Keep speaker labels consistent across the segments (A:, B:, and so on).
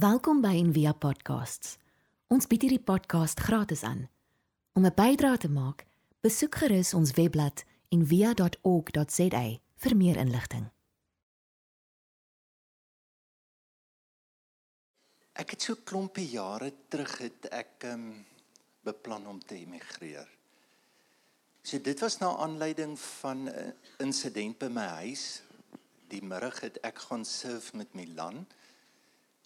A: Welkom by Envia Podcasts. Ons bied hierdie podcast gratis aan. Om 'n bydrae te maak, besoek gerus ons webblad en via.org.za vir meer inligting.
B: Ek het so klompie jare terug het ek um, beplan om te emigreer. So dit was na aanleiding van 'n insident by my huis. Die middag het ek gaan surf met Milan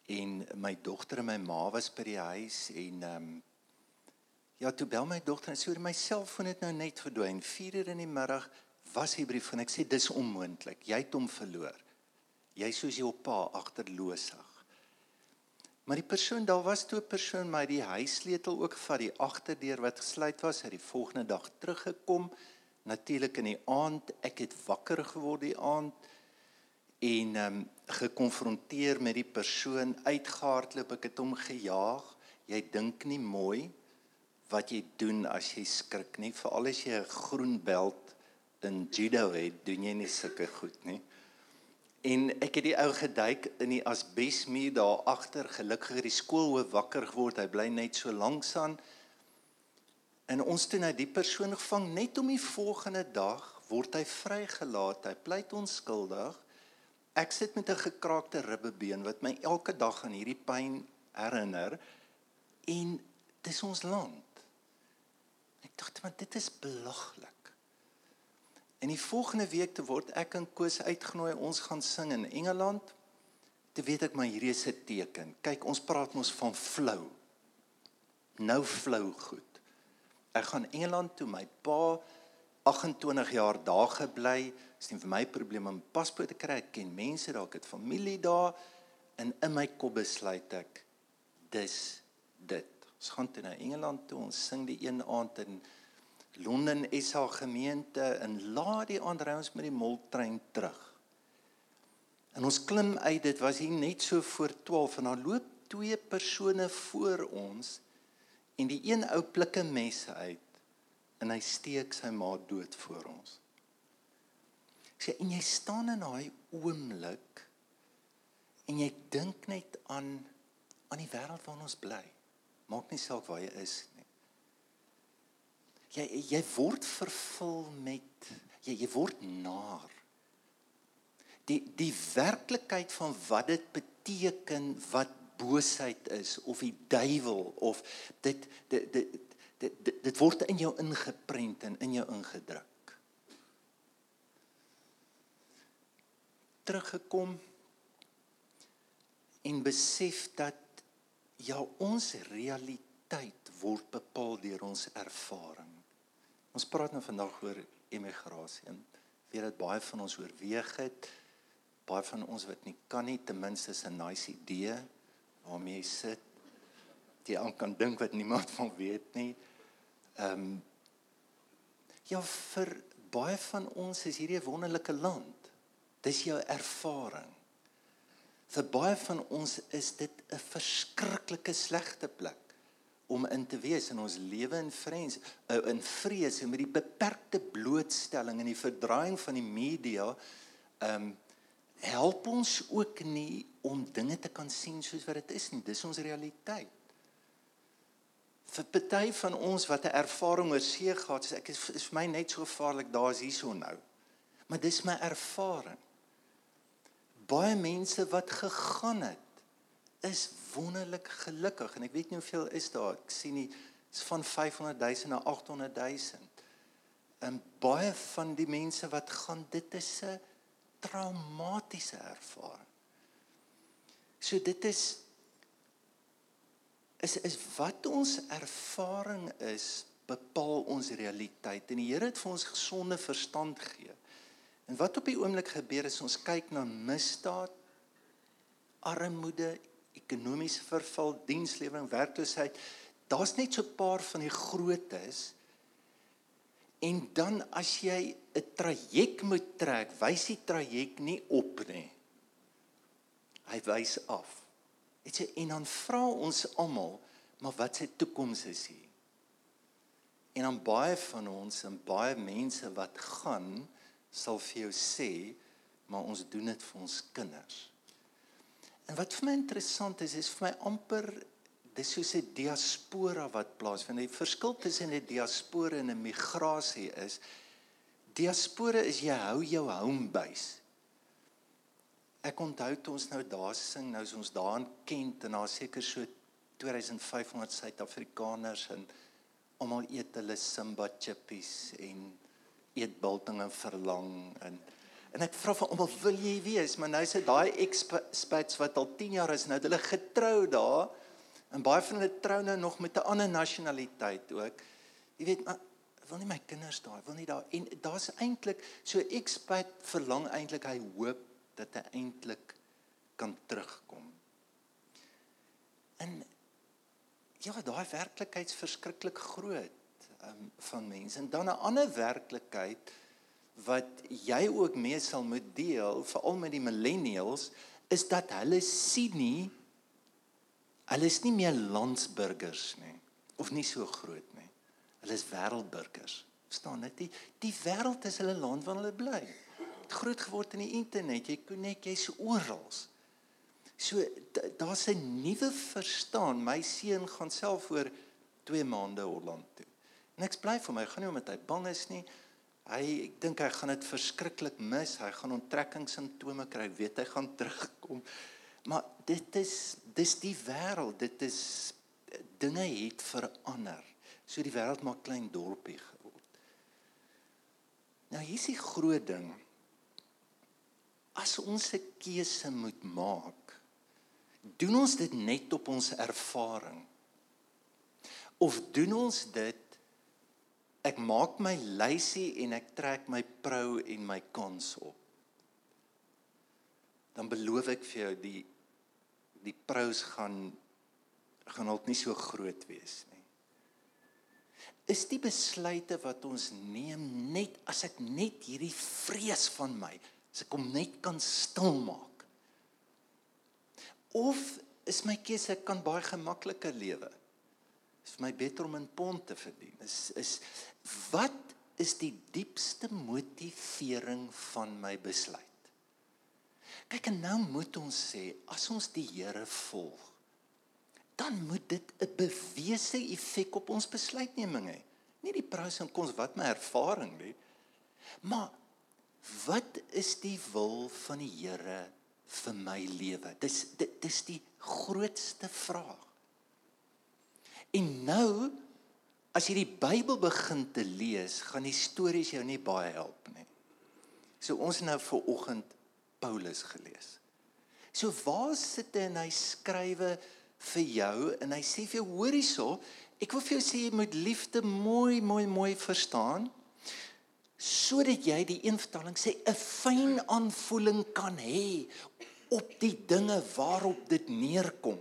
B: en my dogter en my ma was by die huis en ehm um, Ja, toe bel my dogter en sê my selfoon het nou net verdwyn. 4 uur in die middag was die brief en ek sê dis onmoontlik. Jy het hom verloor. Jy soos jou pa agterloosig. Maar die persoon daar was toe 'n persoon my die huissleutel ook vat die agterdeur wat gesluit was, het die volgende dag teruggekom. Natuurlik in die aand, ek het wakker geword die aand en ehm um, gekonfronteer met die persoon uitgehardloop, ek het hom gejaag. Jy dink nie mooi wat jy doen as jy skrik nie, veral as jy 'n groen beld in judo het, doen jy nie sulke goed nie. En ek het die ou geduik in die asbesmuur daar agter, gelukkig het die skoolhoof wakker geword. Hy bly net so langs aan. En ons toe nou die persoon gevang net om die volgende dag word hy vrygelaat. Hy pleit onskuldig. Ek sit met 'n gekraakte ribbebeen wat my elke dag aan hierdie pyn herinner. En dis ons land. Ek dink maar dit is belaglik. En die volgende week te word ek en Koos uitgenooi ons gaan sing in Engeland. Te weet ek maar hierdie is 'n teken. Kyk, ons praat mos van flou. Nou flou goed. Ek gaan Engeland toe my pa 28 jaar daar gebly. Is nie vir my probleem om paspoort te kry. Ek ken mense daar, ek het familie daar en in my kop besluit ek dis dit. Ons gaan toe na Engeland toe. Ons sing die een aand in Londen SA gemeente en laat die aand ry ons met die moltrein terug. En ons klim uit, dit was hier net so voor 12 en daar loop twee persone voor ons en die een ou plikke messe uit en hy steek sy ma dood voor ons. Ek sê en jy staan in daai oomblik en jy dink net aan aan die wêreld waarin ons bly. Maak nie saak waar jy is nie. Jy jy word vervul met jy jy word naar. Die die werklikheid van wat dit beteken wat boosheid is of die duiwel of dit dit dit dit, dit, dit word in jou ingeprent en in jou ingedruk. Teruggekom en besef dat ja, ons realiteit word bepaal deur ons ervaring. Ons praat nou vandag oor emigrasie en weet dat baie van ons oorweeg het, baie van ons wat nie kan nie, ten minste 'n nice idee waarmee jy sit. Jy aan kan dink wat niemand van weet nie. Ehm um, ja, vir baie van ons is hierdie 'n wonderlike land. Dis jou ervaring vir baie van ons is dit 'n verskriklike slegte plek om in te wees in ons lewe in vrees eh, in vrees en met die beperkte blootstelling en die verdraaiing van die media ehm um, help ons ook nie om dinge te kan sien soos wat dit is nie dis ons realiteit vir party van ons wat 'n ervaring oor see gehad het ek is, is vir my net so gevaarlik daar is hierso nou. Maar dis my ervaring. Baie mense wat gegaan het is wonderlik gelukkig. En ek weet nie hoeveel is daar ek sien nie is van 500 000 na 800 000 en baie van die mense wat gaan dit is 'n traumatiese ervaring. So dit is is is wat ons ervaring is bepaal ons realiteit en die Here het vir ons gesonde verstand gegee En wat op die oomblik gebeur is ons kyk na misdaad, armoede, ekonomiese verval, dienslewering, werkloosheid. Daar's net so 'n paar van die grootes. En dan as jy 'n traject moet trek, wys die traject nie op nie. Hy wys af. Dit sê en dan vra ons almal, maar wat se toekoms is hier? En dan baie van ons en baie mense wat gaan sal vir jou sê, maar ons doen dit vir ons kinders. En wat vir my interessant is, is vir my amper dis soos 'n diaspora wat plaasvind. Die verskil tussen 'n diaspora en 'n migrasie is diaspora is jy hou jou home base. Ek onthou toe ons nou daar sing, nou is ons daar in Kent en daar seker so 2500 Suid-Afrikaners en almal eet hulle Simba chippies en eet biltong en verlang en En ek vra van almal wil jy wees, maar nou is dit daai expats wat al 10 jaar is nou, hulle getrou daar. En baie van hulle trou nou nog met 'n ander nasionaliteit ook. Jy weet, maar wil nie my kinders daar, wil nie daar en daar's eintlik so expat verlang eintlik hy hoop dat hy eintlik kan terugkom. En ja, daai werklikheid is verskriklik groot um, van mense en dan 'n ander werklikheid wat jy ook mee sal moet deel veral met die millennials is dat hulle sien nie hulle is nie meer landsburgers nie of nie so groot nie. Hulle is wêreldburgers. Verstaan net die die wêreld is hulle land waar hulle bly. Het groot geword in die internet. Jy kon net jy's oral. So daar's 'n nuwe verstaan. My seun gaan self voor 2 maande Holland toe. En ek bly vir my, gaan nie omdat hy bang is nie. Hy ek dink hy gaan dit verskriklik mis. Hy gaan onttrekkingssimptome kry. Weet hy gaan terugkom. Maar dit is dis die wêreld. Dit is dinge het verander. So die wêreld maak klein dorpie geword. Nou hier is die groot ding. As ons 'n keuse moet maak, doen ons dit net op ons ervaring? Of doen ons dit ek maak my lysie en ek trek my prou en my kans op. Dan beloof ek vir jou die die prous gaan gaan dalk nie so groot wees nie. Is die besluite wat ons neem net as ek net hierdie vrees van my, as ek hom net kan stil maak. Of is my keuse ek kan baie gemakliker lewe? is vir my beter om in pond te verdien. Is is wat is die diepste motivering van my besluit? Kyk en nou moet ons sê as ons die Here volg, dan moet dit 'n bewese effek op ons besluitneming hê. Nie die pros en cons wat my ervaring lê, maar wat is die wil van die Here vir my lewe? Dis dis die grootste vraag. En nou as jy die Bybel begin te lees, gaan die stories jou nie baie help nie. So ons nou vir oggend Paulus gelees. So waar sit hy en hy skrywe vir jou en hy sê vir jou hoor hierso, ek wil vir jou sê jy moet liefde mooi mooi mooi verstaan sodat jy die een vertaling sê 'n fyn aanvoeling kan hê op die dinge waarop dit neerkom.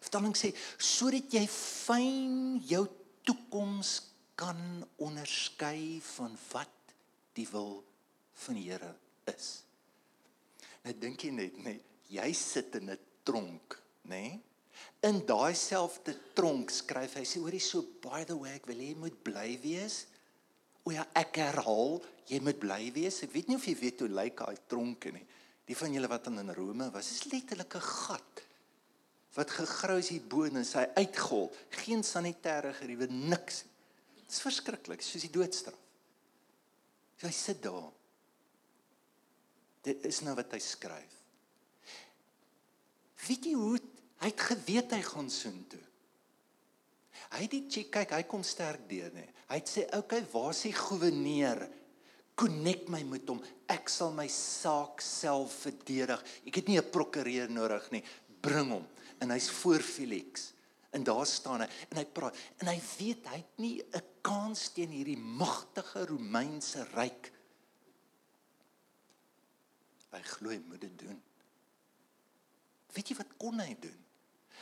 B: Vertaling sê sodat jy fyn jou toekoms kan onderskei van wat die wil van die Here is. Nou dink jy net, nee, jy sit in 'n tronk, nê? In daai selfde tronk skryf hy sê hoorie so by the way ek wil hê jy moet bly wees. O ja, ek herhaal, jy moet bly wees. Ek weet nie of jy weet hoe lyk daai tronke nie. Die van julle wat in Rome was, is letterlik 'n gat wat gegrou is hier bo en sy uitgol, geen sanitêre geriewe niks. Dit is verskriklik, soos die doodstraf. So hy sit daar. Dit is nou wat hy skryf. Weet jy hoe hy het geweet hy gaan soen toe? Hy het die chick kyk, hy kom sterk deur nê. Hy het sê, "Oké, okay, waar is die goewerneur? Connect my met hom. Ek sal my saak self verdedig. Ek het nie 'n prokureur nodig nie. Bring hom." en hy's voor Felix. En daar staan hy en hy praat en hy weet hy het nie 'n kans teen hierdie magtige Romeinse ryk. Hy glo hy moet dit doen. Weet jy wat kon hy doen?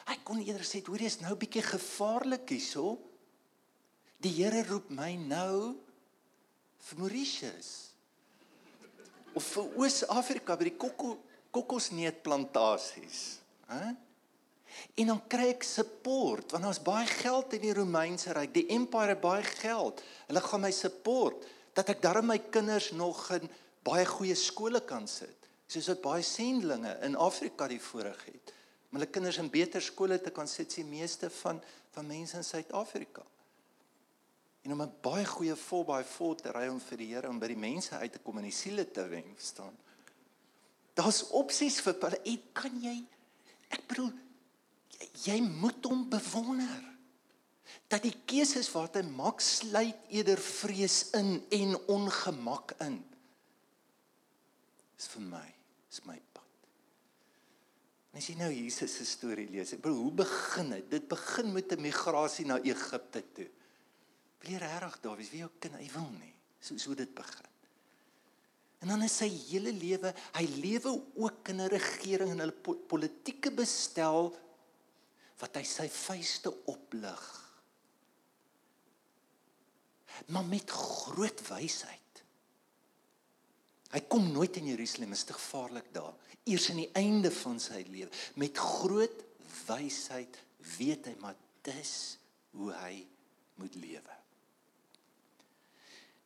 B: Hy kon eerder sê, "Hoor jy, is nou bietjie gevaarlik hierso. Die Here roep my nou vir Mauritius of vir Oos-Afrika by die kokos kokosneutplantasies, hè? En dan kry ek support want daar's baie geld in die Romeinse ryk. Die empire het baie geld. Hulle gaan my support dat ek darm my kinders nog in baie goeie skole kan sit. Soos wat baie sendlinge in Afrika die voorreg het om hulle kinders in beter skole te kan sit die meeste van van mense in Suid-Afrika. En om 'n baie goeie vol baie vol te ry om vir die Here om by die mense uit te kom en die siele te wen, verstaan? Daar's opsies vir hulle. Ek kan jy ek bedoel jy moet hom bewonder. Dat die keuses wat hy maak sluit eerder vrees in en ongemak in. Dis vir my, is my En as jy nou Jesus se storie lees, bedoel, hoe begin dit? Dit begin met 'n migrasie na Egipte toe. Wil jy regtig daar wees wie jou kind hy wil nie. So so dit begin. En dan is sy hele lewe, hy lewe ook in 'n regering en hulle politieke bestel wat hy sy vuiste oplig. Maar met groot wysheid. Hy kom nooit in Jerusalem, is te gevaarlik daar eers aan die einde van sy lewe met groot wysheid weet hy maar dis hoe hy moet lewe.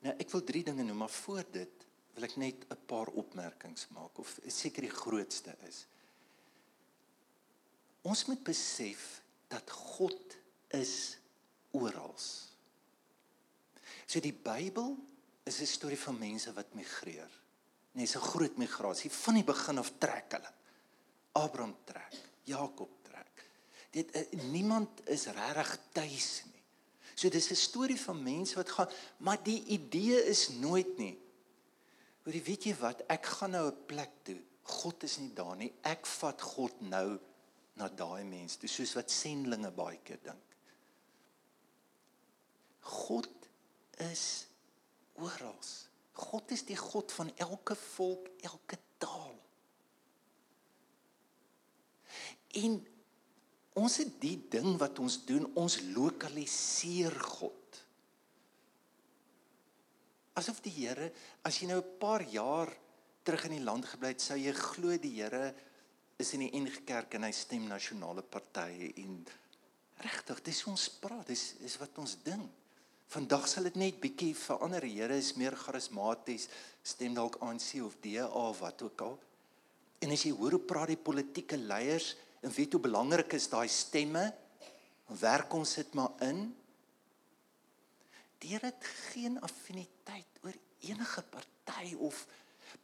B: Nou ek wil drie dinge noem maar voor dit wil ek net 'n paar opmerkings maak of seker die grootste is. Ons moet besef dat God is oral. So die Bybel is 'n storie van mense wat migreer. Nee, dis 'n groot migrasie. Van die begin af trek hulle. Abraham trek, Jakob trek. Dit uh, niemand is regtig tuis nie. So dis 'n storie van mense wat gaan, maar die idee is nooit nie. Hoor jy weet jy wat? Ek gaan nou 'n plek toe. God is nie daar nie. Ek vat God nou na daai mense, dis soos wat sendlinge baie keer dink. God is oral. God is die God van elke volk, elke taal. En ons het die ding wat ons doen, ons lokaliseer God. Asof die Here, as jy nou 'n paar jaar terug in die land gebly het, sou jy glo die Here is in die NG Kerk en hy stem nasionale partye en regtig, dis ons praat, dis is wat ons dink. Vandag sal dit net bietjie verander. Die Here is meer charismaties, stem dalk ANC of DA of wat ook al. En as jy hoor hoe praat die politieke leiers en weet hoe belangrik is daai stemme, werk ons dit maar in. Die Here het geen affiniteit oor enige party of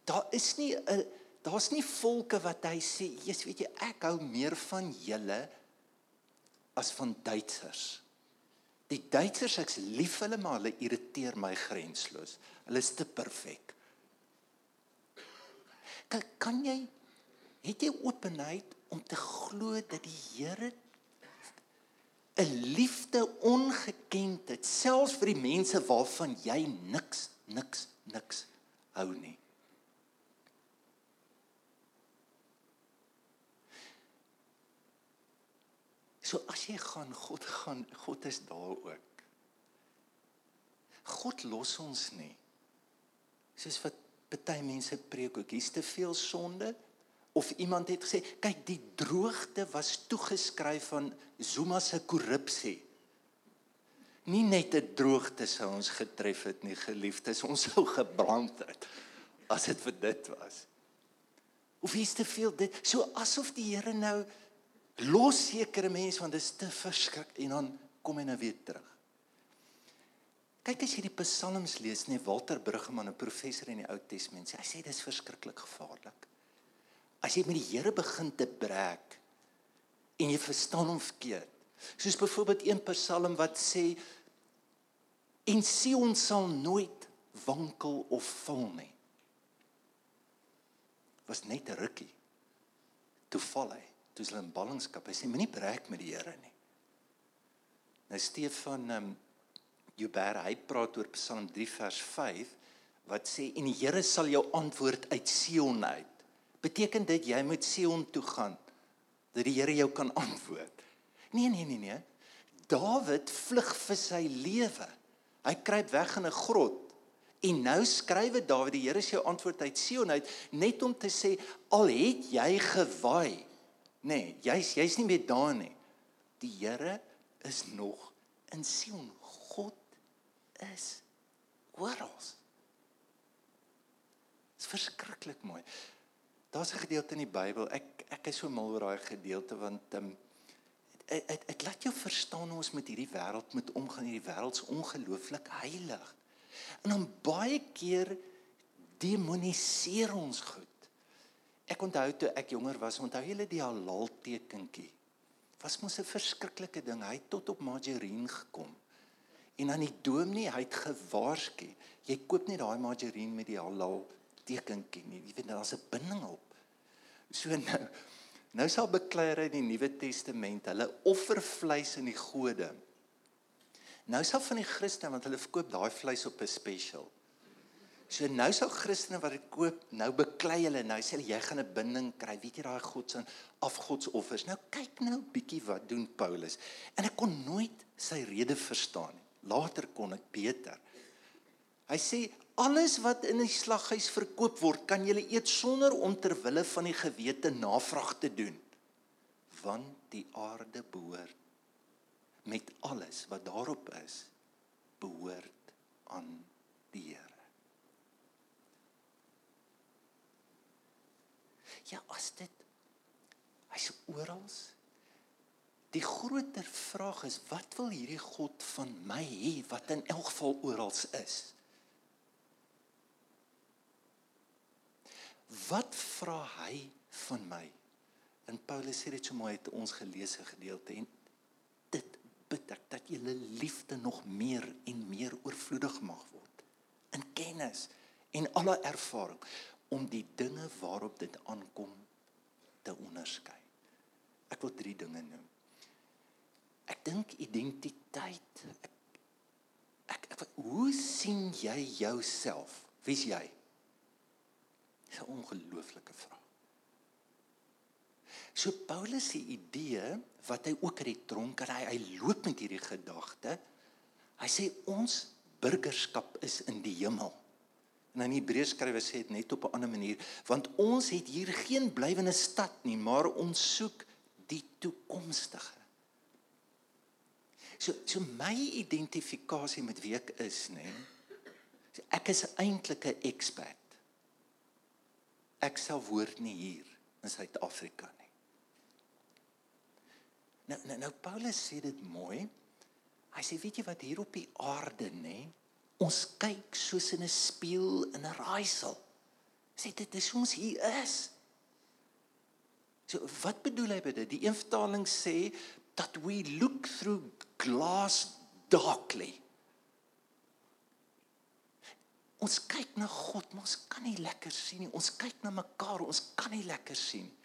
B: daar is nie 'n daar's nie volke wat hy sê, "Jesus, weet jy, ek hou meer van julle as van Duitsers." Die Duitsers ek's lief vir hulle maar hulle irriteer my grensloos. Hulle is te perfek. Kan kan jy het jy openheid om te glo dat die Here 'n liefde ongekend het selfs vir die mense waarvan jy niks niks niks hou nie. So as jy gaan, God gaan, God is daar ook. God los ons nie. Soos wat baie mense preek ook, hier's te veel sonde of iemand het gesê, kyk die droogte was toegeskryf aan Zuma se korrupsie. Nie net 'n droogte sou ons getref het nie, geliefdes, ons sou gebrand het as dit vir dit was. Of hier's te veel dit, so asof die Here nou los sekere mense want dit is te verskrik en dan kom hy nou weer terug. Kyk as jy die psalms lees, nee Walter Bruggeman, 'n professor in die Ou Testament, hy sê dis verskriklik gevaarlik. As jy met die Here begin te breek en jy verstaan hom verkeerd. Soos byvoorbeeld een psalm wat sê en Sion sal nooit wankel of val nie. Was net 'n rukkie. Toe val hy toe hulle in ballingskap. Hy sê moenie breek met die Here nie. Nou Stefan ehm um, Joubert, hy praat oor Psalm 3 vers 5 wat sê en die Here sal jou antwoord uit Sion uit. Beteken dit jy moet Sion toe gaan dat die Here jou kan antwoord? Nee nee nee nee. Dawid vlug vir sy lewe. Hy kruip weg in 'n grot. En nou skrywe Dawid die Here se jou antwoord uit Sion uit net om te sê al het jy gewaai Nee, jy's jy's nie meer daar nie. Die Here is nog in Sion. God is oral. Dit is verskriklik mooi. Daar's 'n gedeelte in die Bybel. Ek ek is so mal oor daai gedeelte want um, dit dit laat jou verstaan hoe ons met hierdie wêreld moet omgaan. Hierdie wêreld's ongelooflik heilig. En dan baie keer demoniseer ons goed. Ek onthou toe ek jonger was, onthou julle die halal tekentjie. Was mos 'n verskriklike ding. Hy het tot op margarine gekom. En aan die dominee, hy het gewaarsku, jy koop nie daai margarine met die halal tekentjie nie. Jy weet daar's 'n binding op. So nou nou sal bekleier in die Nuwe Testament, hulle offer vleis in die gode. Nou sal van die Christene want hulle verkoop daai vleis op 'n special. So nou sal Christene wat dit koop, nou beklei hulle, nou sê hulle jy gaan 'n binding kry. Weet jy daai God se afgodsoffers. Nou kyk nou bietjie wat doen Paulus. En ek kon nooit sy rede verstaan nie. Later kon ek beter. Hy sê alles wat in die slaghuis verkoop word, kan jy eet sonder om ter wille van die gewete navraag te doen. Want die aarde behoort met alles wat daarop is behoort aan die Here. Ja, as dit hy's oral. Die groter vraag is wat wil hierdie God van my hê wat in elk geval oral is? Wat vra hy van my? En Paulus sê dit so mooi uit ons geleesde gedeelte en dit bid ek dat julle liefde nog meer en meer oorvloedig mag word in kennis en alle ervaring om die dinge waarop dit aankom te onderskei. Ek wil drie dinge noem. Ek dink identiteit. Ek, ek, ek hoe sien jy jouself? Wie's jy? Dis 'n ongelooflike vraag. So Paulus se idee wat hy ook uit die tronk en hy hy loop met hierdie gedagte. Hy sê ons burgerskap is in die hemel. En in Hebreërs skrywe sê dit net op 'n ander manier, want ons het hier geen blywende stad nie, maar ons soek die toekomstige. So so my identifikasie met wie ek is, nê. Ek is eintlik 'n expat. Ek self hoort nie hier in Suid-Afrika nie. Nou nou, nou Paulus sê dit mooi. Hy sê weet jy wat hier op die aarde, nê? Ons kyk soos in 'n spieël in 'n raaisel. Sê dit is ons hier is. So wat bedoel hy met dit? Die een vertaling sê that we look through glass darkly. Ons kyk na God, maar ons kan nie lekker sien nie. Ons kyk na mekaar, ons kan nie lekker sien nie.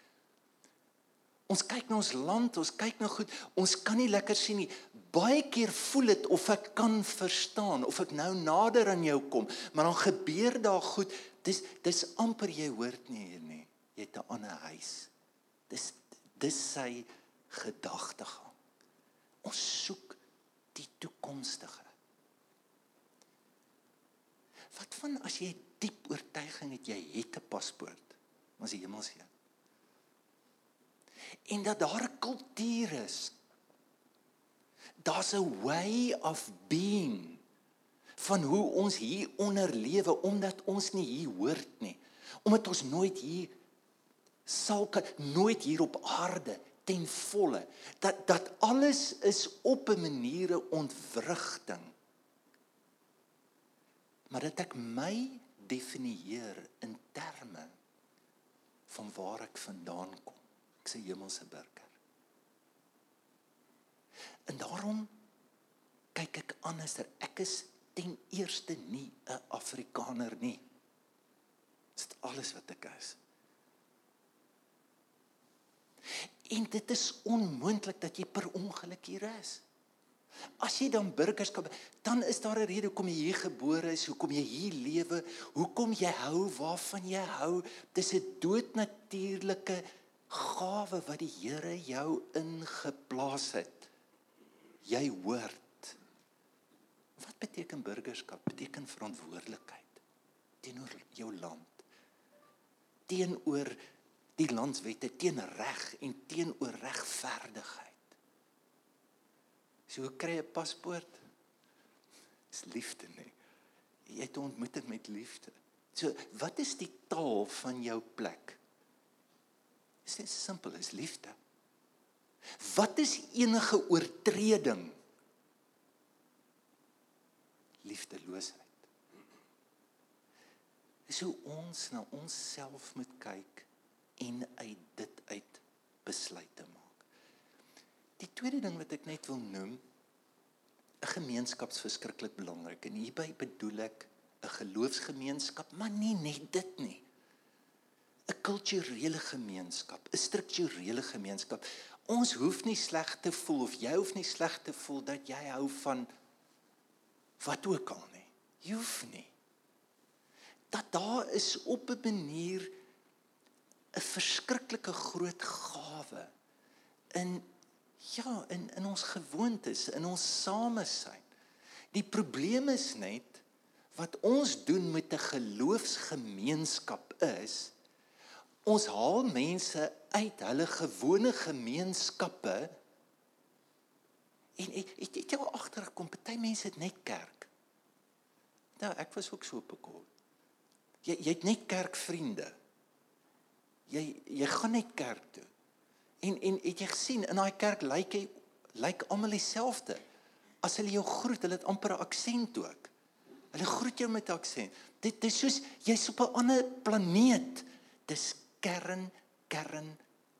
B: Ons kyk na ons land, ons kyk na goed, ons kan nie lekker sien nie baie keer voel dit of ek kan verstaan of ek nou nader aan jou kom, maar dan gebeur daar goed. Dis dis amper jy hoort nie hier nie. Jy het 'n ander huis. Dis dis sy gedagtegang. Ons soek die toekomstige. Wat van as jy diep oortuiging het jy het 'n paspoort, ons die hemel sien. En dat daar 'n kultuur is daar's 'n way of being van hoe ons hier onder lewe omdat ons nie hier hoort nie. Omdat ons nooit hier sal nooit hier op aarde ten volle dat dat alles is op 'n maniere ontwrigting. Maar dat ek my definieer in terme van waar ek vandaan kom. Ek sê hemelse burger. En daarom kyk ek anders. Ek is ten eerste nie 'n Afrikaner nie. Dit alles wat ek is. En dit is onmoontlik dat jy per ongeluk hier is. As jy dan burgerskap, dan is daar 'n rede hoekom jy hier gebore is, hoekom jy hier lewe, hoekom jy hou waarvan jy hou. Dis 'n doodnatuurlike gawe wat die Here jou ingeplaas het jy hoort. Wat beteken burgerskap? Beteken verantwoordelikheid teenoor jou land. Teenoor die landswette, teen reg en teenoor regverdigheid. So hoe kry jy 'n paspoort? Dis liefde nie. Jy het ontmoeting met liefde. So wat is die taal van jou plek? Dis net simpel, is liefde. Wat is enige oortreding? Liefdeloosheid. Dis hoe ons na onsself moet kyk en uit dit uit besluite maak. Die tweede ding wat ek net wil noem, 'n gemeenskap is verskriklik belangrik en hierby bedoel ek 'n geloofsgemeenskap, maar nie net dit nie. 'n kulturele gemeenskap, 'n strukturele gemeenskap. Ons hoef nie sleg te voel of jy hoef nie sleg te voel dat jy hou van wat ook al nie. Jy hoef nie. Dat daar is op 'n manier 'n verskriklike groot gawe in ja, in in ons gewoontes, in ons samesyn. Die probleem is net wat ons doen met 'n geloofsgemeenskap is ons haal mense uit hulle gewone gemeenskappe en ek het jou agtergekom party mense het net kerk. Nou ek was ook so kol. Jy jy het net kerkvriende. Jy jy gaan net kerk toe. En en het jy gesien in daai kerk lyk hy lyk almal dieselfde. As hulle jou groet, hulle het amper 'n aksent ook. Hulle groet jou met 'n aksent. Dit dis soos jy's op 'n ander planeet. Dis kern kern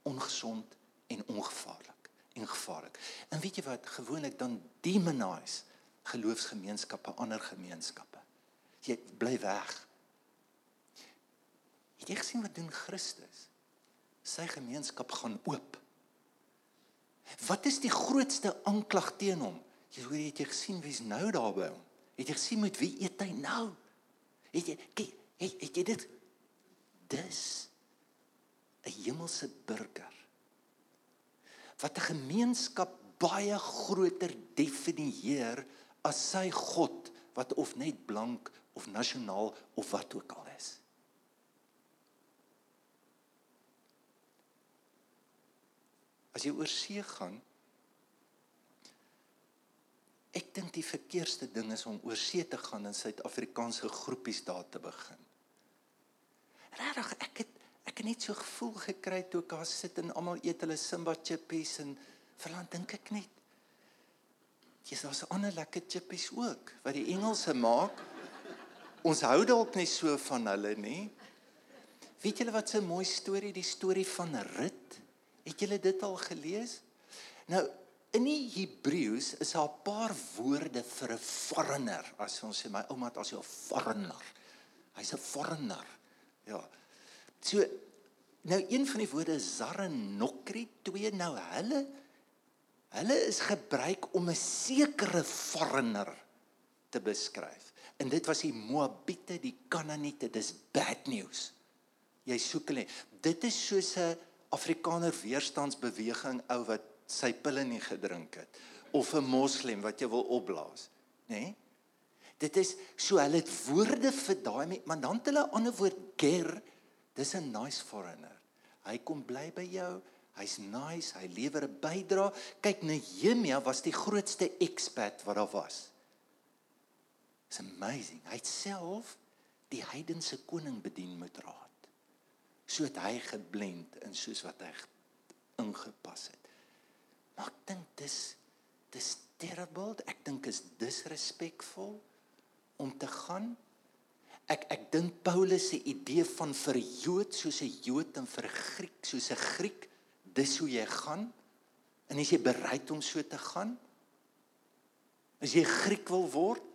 B: ongesond en ongevaarlik en gevaarlik. En weet jy wat gewoonlik dan demonize geloofsgemeenskappe ander gemeenskappe. Jy bly weg. Het jy gesien wat doen Christus? Sy gemeenskap gaan oop. Wat is die grootste aanklag teen hom? Jy hoor het jy gesien wie's nou daar by hom? Het jy gesien met wie eet hy nou? Het jy kyk, het, het jy dit dis 'n hemelse burger wat 'n gemeenskap baie groter definieer as sy God wat of net blank of nasionaal of wat ook al is. As jy oor see gaan, ek dink die verkeerste ding is om oor see te gaan en Suid-Afrikaanse groepies daar te begin. Regtig, ek het het net so gevoel gekry toe ek daar sit en almal eet hulle Simba chippies en verland dink ek net Jy's daar's ander lekker chippies ook wat die Engelse maak. Ons hou dalk nie so van hulle nie. Weet julle wat 'n mooi storie, die storie van Rut? Het julle dit al gelees? Nou, in die Hebreëus is daar 'n paar woorde vir 'n foreigner. As ons sê my ouma het as 'n foreigner. Hy's 'n foreigner. Ja. So nou een van die woorde is zarenokri, twee nou hulle hulle is gebruik om 'n sekere foreigner te beskryf. En dit was die Moabiete, die Kanaaniete, dis bad news. Jy soek hulle. Dit is soos 'n Afrikaner weerstandsbeweging ou wat sy pille nie gedrink het of 'n moslem wat jy wil opblaas, nê? Nee? Dit is so hulle het woorde vir daai maar dan het hulle 'n ander woord ger Dis 'n nice foreigner. Hy kom bly by jou. Hy's nice, hy lewer 'n bydrae. Kyk, Nehemia was die grootste expat wat daar was. It's amazing. Hy self die heidense koning bedien met raad. So het hy geblend in soos wat hy ingepas het. Maar ek dink dis dis terrible. Ek dink is disrespekvol om te gaan Ek ek dink Paulus se idee van vir Jood soos 'n Jood en vir Griek soos 'n Griek, dis hoe jy gaan. En as jy bereid om so te gaan, as jy Griek wil word,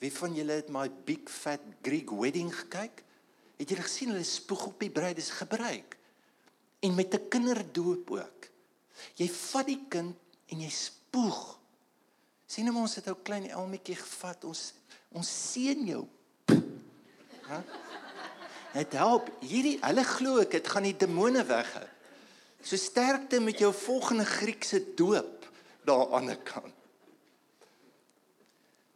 B: wie van julle het my big fat Greek wedding gekyk? Het julle gesien hulle spoeg op die bruid is gebruik en met 'n kinderdoop ook. Jy vat die kind en jy spoeg. Sien hom ons het ou klein Elmetjie gevat. Ons ons seën jou Hæ? Dit help. Hierdie hulle glo ek dit gaan die demone weghou. So sterkte met jou volgende Griekse doop daar aan die kant.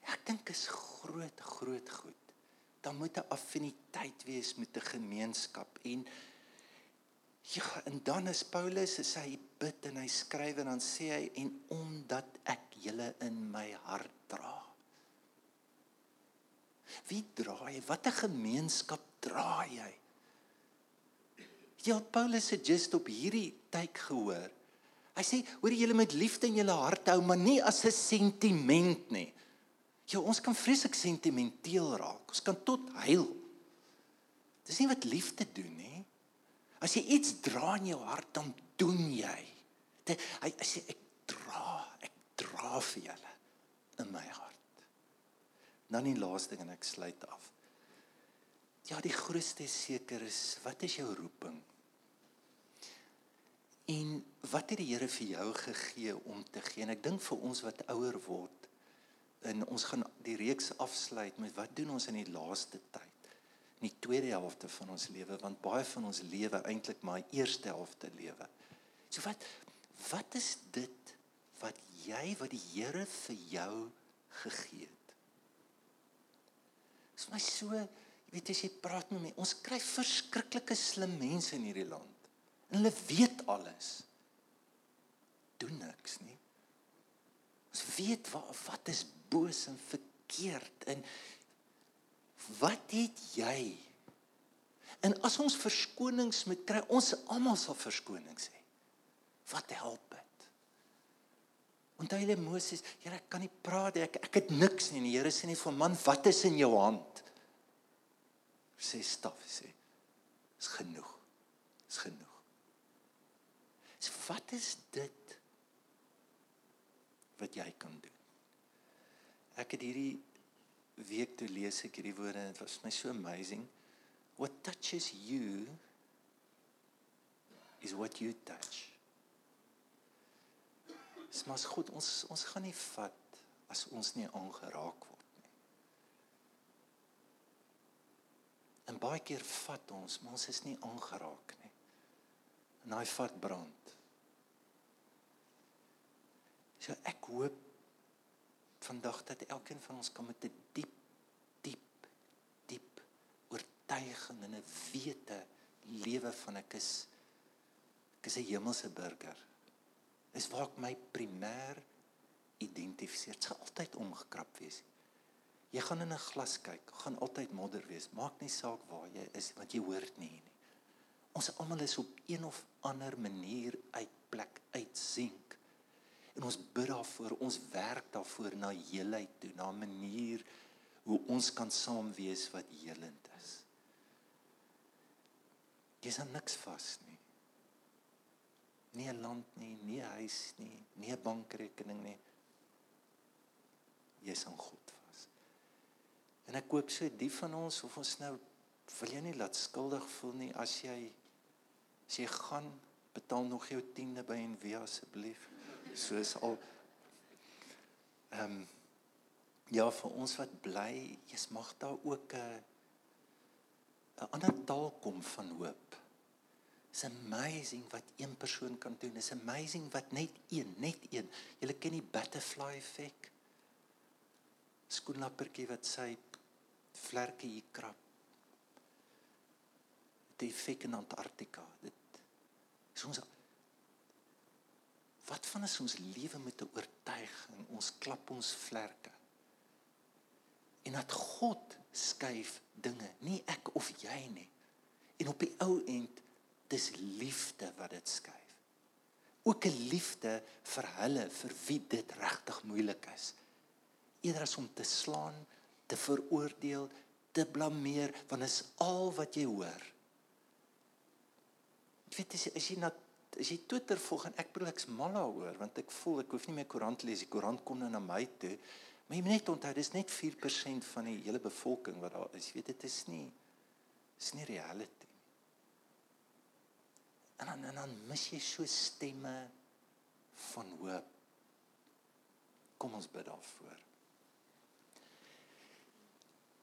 B: Ja, ek dink is groot groot goed. Dan moet 'n affiniteit wees met 'n gemeenskap en ja, en dan is Paulus as hy bid en hy skryf en dan sê hy en omdat ek julle in my hart dra. Wie dra jy? Watter gemeenskap dra jy? Jy het Paulus se just op hierdie tyd gehoor. Hy sê, hoor julle met liefde in julle hart hou, maar nie as 'n sentiment nie. Ja, ons kan vreeslik sentimenteel raak. Ons kan tot huil. Dis nie wat liefde doen nie. As jy iets dra in jou hart, dan doen jy. Hy, hy sê ek dra, ek dra vir julle in my hart. Dan die laaste ding en ek sluit af. Ja, die grootste seker is, wat is jou roeping? En wat het die Here vir jou gegee om te gee? En ek dink vir ons wat ouer word, en ons gaan die reeks afsluit met wat doen ons in die laaste tyd? In die tweede helfte van ons lewe, want baie van ons lewe eintlik maar eerste helfte lewe. So wat wat is dit wat jy wat die Here vir jou gegee het? Dit is my so, jy weet as jy praat met my, ons kry verskriklike slim mense in hierdie land. En hulle weet alles. Doen niks nie. Ons weet wat wat is boos en verkeerd en wat het jy? En as ons verskonings moet kry, ons almal sal verskonings hê. Wat help dit? Onthou jy Moses, Here, ek kan nie praat nie. Ek ek het niks nie. Die Here sê nie vir man, wat is in jou hand? Sê staf sê. Is genoeg. Is genoeg. So wat is dit wat jy kan doen? Ek het hierdie week toe lees ek hierdie woorde en dit was my so amazing. What touches you is what you touch. Dis mas goed ons ons gaan nie vat as ons nie aangeraak word nie. En baie keer vat ons, maar ons is nie aangeraak nie. En daai vat brand. So ek hoop vandag dat elkeen van ons kan met 'n die diep diep diep oortuiging en 'n wete lewe van ek is ek is 'n hemelse burger. Is waar ek my primêr identifiseer. Dit gaan altyd omgekrap wees. Jy gaan in 'n glas kyk, gaan altyd modder wees. Maak nie saak waar jy is want jy hoort nie nie. Ons almal is op een of ander manier uit plek uitsien En ons bid daarvoor, ons werk daarvoor na heelheid toe, na 'n manier hoe ons kan saam wees wat helend is. Jy's aan niks vas nie. Nie 'n land nie, nie 'n huis nie, nie 'n bankrekening nie. Jy's aan God vas. En ek koop so die van ons of ons nou wil jy nie laat skuldig voel nie as jy as jy gaan betaal nog jou tiende by en wie asseblief soos al ehm um, ja vir ons wat bly, jy's mag daar ook 'n 'n ander taal kom van hoop. It's amazing wat een persoon kan doen. It's amazing wat net een, net een. Jy ken die butterfly effek. Skoenlappertjie wat sy vlerke hier krap. Die effek in Antarktika. Dit is ons Wat van as ons lewe met 'n oortuiging, ons klap ons vlerke. En dat God skuif dinge, nie ek of jy nie. En op die ou end dis liefde wat dit skuif. Ook 'n liefde vir hulle vir wie dit regtig moeilik is. Eerder as om te slaan, te veroordeel, te blameer, want is al wat jy hoor. Jy weet as jy, as jy na as jy Twitter volg en ek bedoel ek's mal daaroor want ek voel ek hoef nie meer koerant lees die koerant kom nou na my toe maar jy moet net onthou dis net 4% van die hele bevolking wat daar is jy weet dit is nie is nie reality en dan en dan mis jy so stemme van hoop. Kom ons bid daarvoor.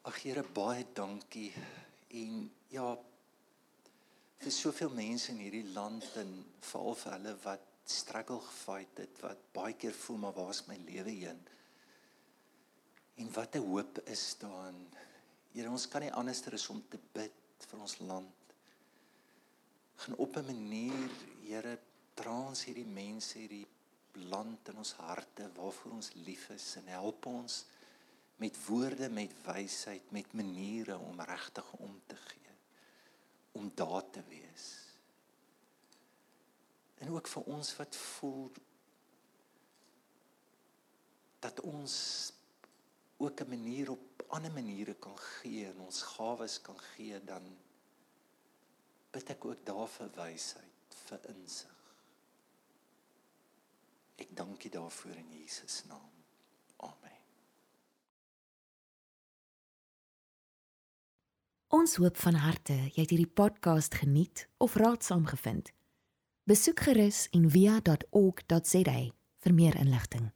B: Ag Here baie dankie. En ja vir soveel mense in hierdie land en veral vir hulle wat struggle gefight het wat baie keer voel maar waar is my lewe heen? En wat 'n hoop is daar Here ons kan nie anderster is om te bid vir ons land gaan op 'n manier Here dra ons hierdie mense hierdie land in ons harte waarvoor ons lief is en help ons met woorde met wysheid, met, maniere om regtig om te gee om daar te wees. En ook vir ons wat voel dat ons ook 'n manier op ander maniere kan gee en ons gawes kan gee dan bid ek ook daar vir wysheid, vir insig. Ek dank U daarvoor in Jesus naam. Amen.
A: Ons hoop van harte jy het hierdie podcast geniet of raadsaam gevind. Besoek gerus en via.ok.za vir meer inligting.